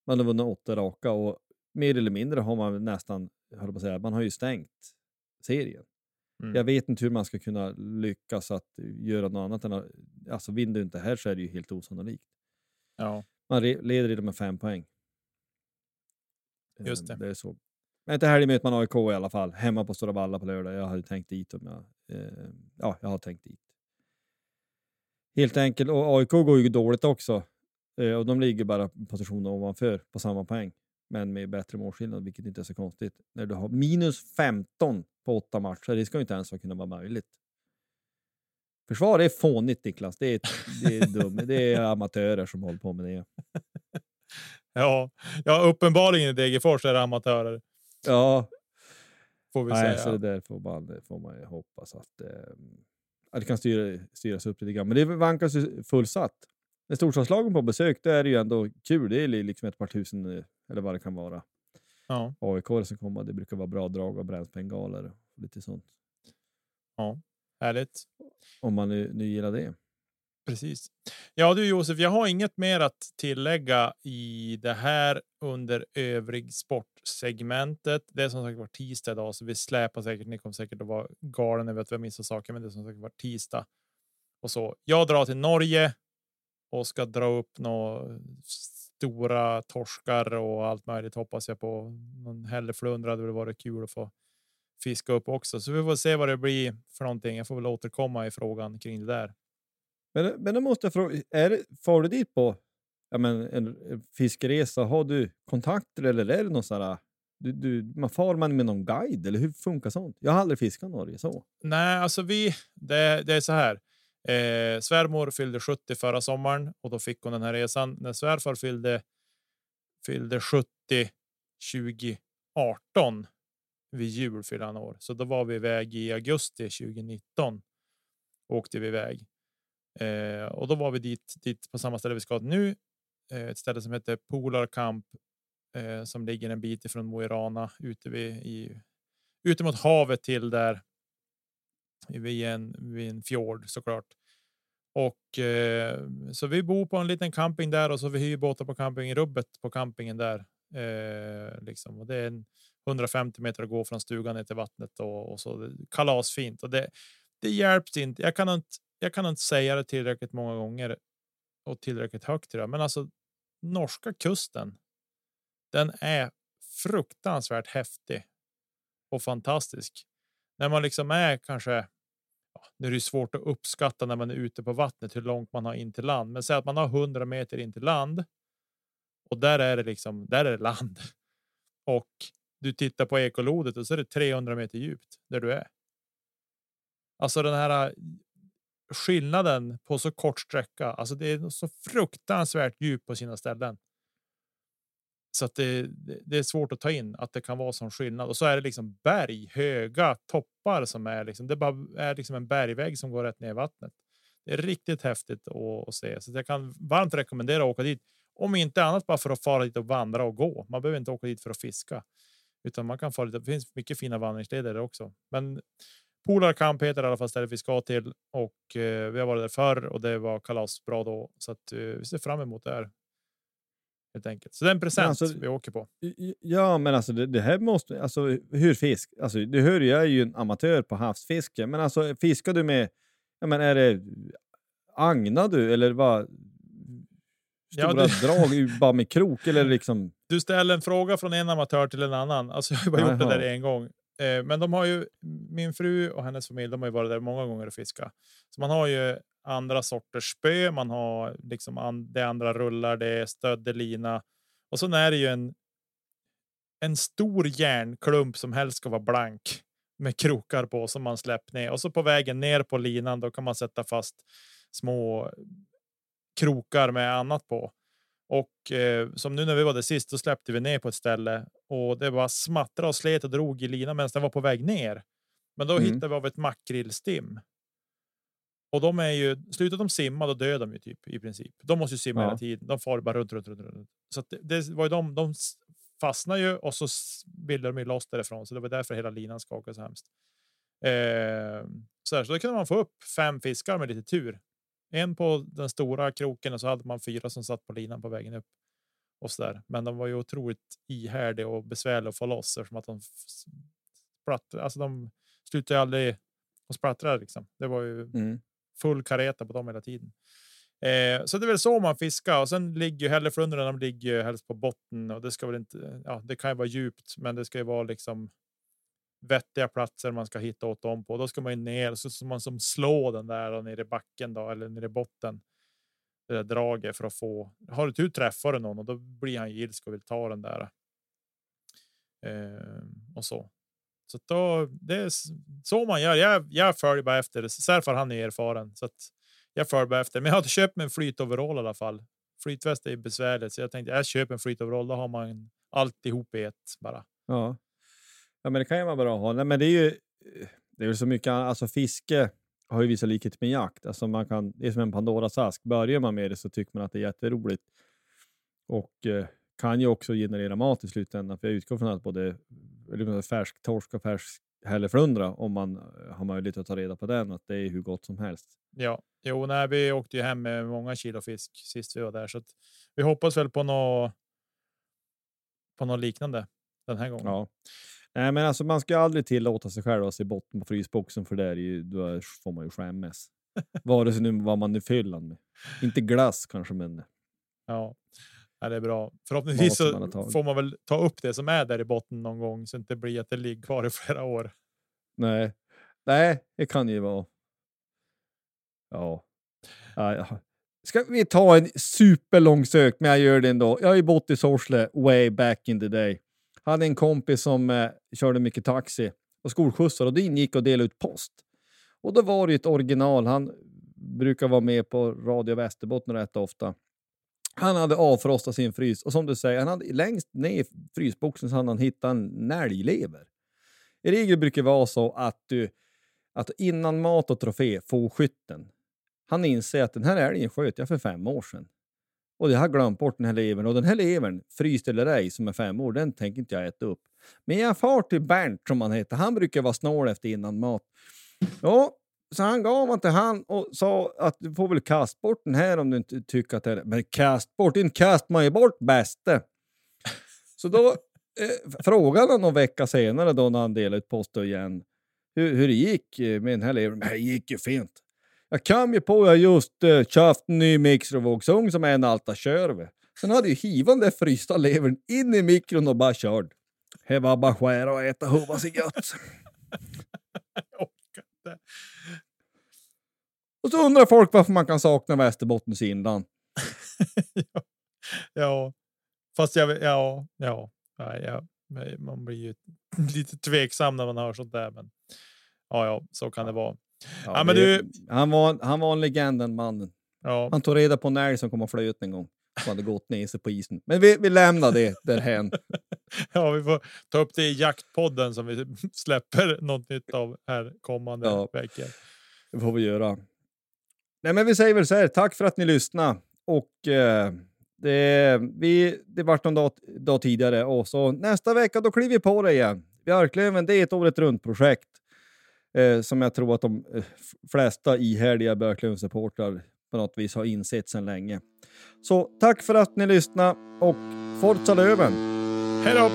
Man har vunnit åtta raka och mer eller mindre har man nästan, höll på att säga, man har ju stängt serien. Mm. Jag vet inte hur man ska kunna lyckas att göra något annat än att, alltså vinner du inte här så är det ju helt osannolikt. Ja, Man leder redan med fem poäng. Just Eh, det. Det är så. Men till helgen möter man AIK i alla fall, hemma på Stora Valla på lördag. Jag hade tänkt dit om jag... Eh, ja, jag har tänkt dit. Helt enkelt. Och AIK går ju dåligt också. Eh, och de ligger bara position ovanför på samma poäng. Men med bättre målskillnad, vilket inte är så konstigt. När du har minus 15 på åtta matcher, det ska ju inte ens kunna vara möjligt. Försvar är fånigt Niklas. Det är, det är, dum. det är amatörer som håller på med det. ja, ja uppenbarligen i Degerfors är det amatörer. Ja, Får vi Nej, säga. så det där får man, får man ju hoppas att, eh, att det kan styra, styras upp lite grann. Men det vankas ju fullsatt. När storstadslagen på besök, det är det ju ändå kul. Det är li- liksom ett par tusen, eh, eller vad det kan vara. Ja, AIK som kommer, det brukar vara bra drag av brännbengaler och lite sånt. Härligt. Om man nu, nu gillar det. Precis. Ja du Josef, jag har inget mer att tillägga i det här under övrig sportsegmentet. Det är som sagt var tisdag idag, så vi släpar säkert. Ni kommer säkert att vara galen över att vi har missat saker, men det är som sagt var tisdag och så. Jag drar till Norge och ska dra upp några stora torskar och allt möjligt hoppas jag på. Någon hälleflundra hade väl varit kul att få fiska upp också, så vi får se vad det blir för någonting. Jag får väl återkomma i frågan kring det där. Men, men då måste jag fråga, är det, far du dit på ja, men en, en fiskeresa? Har du kontakter eller är det någon sån här, du, du, man far man med någon guide eller hur funkar sånt? Jag har aldrig fiskat i Norge så. Nej, alltså vi, det, det är så här. Eh, svärmor fyllde 70 förra sommaren och då fick hon den här resan. När svärfar fyllde, fyllde 70 2018 vid jul fyllde han år, så då var vi iväg i augusti 2019. Åkte vi iväg eh, och då var vi dit, dit på samma ställe vi ska nu. Eh, ett ställe som heter Polar Camp eh, som ligger en bit ifrån Mo i Rana ute vid i ute mot havet till där vid en, vid en fjord såklart. Och eh, så vi bor på en liten camping där och så vi hyr båtar på camping rubbet på campingen där. Eh, liksom. och det är en 150 meter att gå från stugan ner till vattnet och, och så kalasfint och det, det hjälps inte. Jag kan inte. Jag kan inte säga det tillräckligt många gånger och tillräckligt högt tror jag, men alltså norska kusten. Den är fruktansvärt häftig och fantastisk när man liksom är kanske. Ja, nu är det svårt att uppskatta när man är ute på vattnet hur långt man har in till land, men säg att man har 100 meter in till land. Och där är det liksom där är det land och du tittar på ekolodet och så är det 300 meter djupt där du är. Alltså den här äh, skillnaden på så kort sträcka. Alltså det är så fruktansvärt djup på sina ställen. Så att det, det, är svårt att ta in att det kan vara sån skillnad och så är det liksom berg, höga toppar som är liksom. Det bara är liksom en bergvägg som går rätt ner i vattnet. Det är riktigt häftigt att, att se, så jag kan varmt rekommendera att åka dit. Om inte annat bara för att fara dit och vandra och gå. Man behöver inte åka dit för att fiska, utan man kan dit. Det finns mycket fina vandringsleder också, men Polar Camp heter i alla fall stället vi ska till och eh, vi har varit där förr och det var kalasbra då så att eh, vi ser fram emot det här. Helt enkelt. Så det är en present alltså- vi åker på. Ja, men alltså det, det här måste, alltså hur fisk, alltså du hör jag är ju en amatör på havsfiske, men alltså fiskar du med, ja men är det agnar du eller vad? Ja, Stora det- drag ju bara med krok eller liksom? Du ställer en fråga från en amatör till en annan. Alltså jag har bara gjort det där en gång. Eh, men de har ju min fru och hennes familj. De har ju varit där många gånger och fiska. Så man har ju andra sorters spö. Man har liksom an, det andra rullar. Det är stöddelina och så är det ju en. En stor järnklump som helst ska vara blank med krokar på som man släpper ner och så på vägen ner på linan. Då kan man sätta fast små krokar med annat på. Och eh, som nu när vi var där sist, då släppte vi ner på ett ställe och det var smattra och slet och drog i linan medan den var på väg ner. Men då Mm. hittade vi av ett makrillstim. Och de är ju slutar de simma, då dör de ju typ i princip. De måste ju simma Ja. hela tiden. De far bara runt, runt, runt, runt. Så det, det var ju de. De fastnar ju och så bildar de ju loss därifrån. Så det var därför hela linan skakade så hemskt. Eh, så, här, så då kunde man få upp fem fiskar med lite tur. En på den stora kroken och så hade man fyra som satt på linan på vägen upp. Och så där. Men de var ju otroligt ihärdiga och besvärliga att få loss eftersom att de spratt, alltså de slutade aldrig att sprattra liksom. Det var ju Mm. full kareta på dem hela tiden. Eh, så det är väl så man fiskar och sen ligger ju hälleflundrorna. De ligger ju helst på botten och det ska väl inte. Ja, det kan ju vara djupt, men det ska ju vara liksom. Vettiga platser man ska hitta åt dem på. Då ska man ju ner så ska man som slå den där nere i backen då eller nere i botten. Det där draget för att få. Har du tur träffar du någon och då blir han ilsk och vill ta den där. Eh, och så. Så då det är så man gör. Jag, jag följer bara efter. Särfar han är erfaren så att jag följer bara efter. Men jag har köpt mig en flytoverall i alla fall. Flytväst är besvärligt så jag tänkte jag köper en flytoverall. Då har man alltihop i ett bara. Ja ja, men det kan ju vara bra att ha. Nej, men det är ju det är så mycket, alltså fiske har ju vissa likheter med jakt. Alltså man kan, det är som en Pandoras ask. Börjar man med det så tycker man att det är jätteroligt. Och eh, kan ju också generera mat i slutändan. För jag utgår från att både färsk torsk och färsk hälleflundra, om man eh, har möjlighet att ta reda på den, att det är hur gott som helst. Ja, jo, nej, vi åkte ju hem med många kilo fisk sist vi var där så vi hoppas väl på något. På något liknande den här gången. Ja. Nej, men alltså man ska aldrig tillåta sig själv att se botten på frysboxen för där är ju, då får man ju skämmas. Vare sig nu vad man är fyllan med. Inte glass kanske, men Ja, ja det är bra. Förhoppningsvis man så tagit. får man väl ta upp det som är där i botten någon gång så det inte blir att det ligger kvar i flera år. nej. Nej, det kan ju vara. Ja. ja. ja. Ska vi ta en superlång sök, men jag gör det ändå. Jag har ju bott i Sorsele way back in the day. Hade en kompis som eh, körde mycket taxi och skolskjutsar och det ingick att dela ut post. Och då var det ju ett original. Han brukar vara med på Radio Västerbotten rätt ofta. Han hade avfrostat sin frys och som du säger, han hade längst ner i frysboxen så hade han hittat en älglever. I regel brukar det vara så att du att innan mat och trofé får skytten. Han inser att den här älgen sköt jag för fem år sedan. Och jag har glömt bort den här levern. Och den här levern, fryst eller ej, som är fem år, den tänker inte jag äta upp. Men jag far till Bernt, som han heter. Han brukar vara snål efter innan mat. Ja, så han gav man till han och sa att du får väl kasta bort den här om du inte tycker att det är... Men kast bort, inte kast man ju bort bäste. Så då eh, frågade han någon vecka senare då när han delade ut posten igen hur, hur det gick eh, med den här levern. Det gick ju fint. Jag kom ju på att jag just uh, köpt en ny mikrovågsugn som är en Alta Körve. Sen hade ju hivan den frysta levern in i mikron och bara körd. Det var bara skära och äta hova sig gött. Jag orkar inte. Och så undrar folk varför man kan sakna Västerbottens inland. ja. ja, fast jag ja, ja, ja, nej, man blir ju lite tveksam när man hör sånt där. Men ja, ja, så kan det vara. Ja, men det- du- han, var, han var en legend den mannen. Ja, Han tog reda på en älg som kom och flöt en gång. Som hade gått ner sig på isen. Men vi, vi lämnar det därhän. ja, vi får ta upp det i jaktpodden som vi släpper något nytt av här kommande Ja. veckor. Det får vi göra. Nej, men vi säger väl så här. Tack för att ni lyssnade. Och eh, det, vi, det vart någon dag, dag tidigare och så nästa vecka då kliver vi på det igen. Björklöven, det är ett året runt projekt eh, som jag tror att de eh, flesta ihärdiga Björklund-supportrar på något vis har insett sedan länge. Så tack för att ni lyssnade och Forza Löven! Hej då!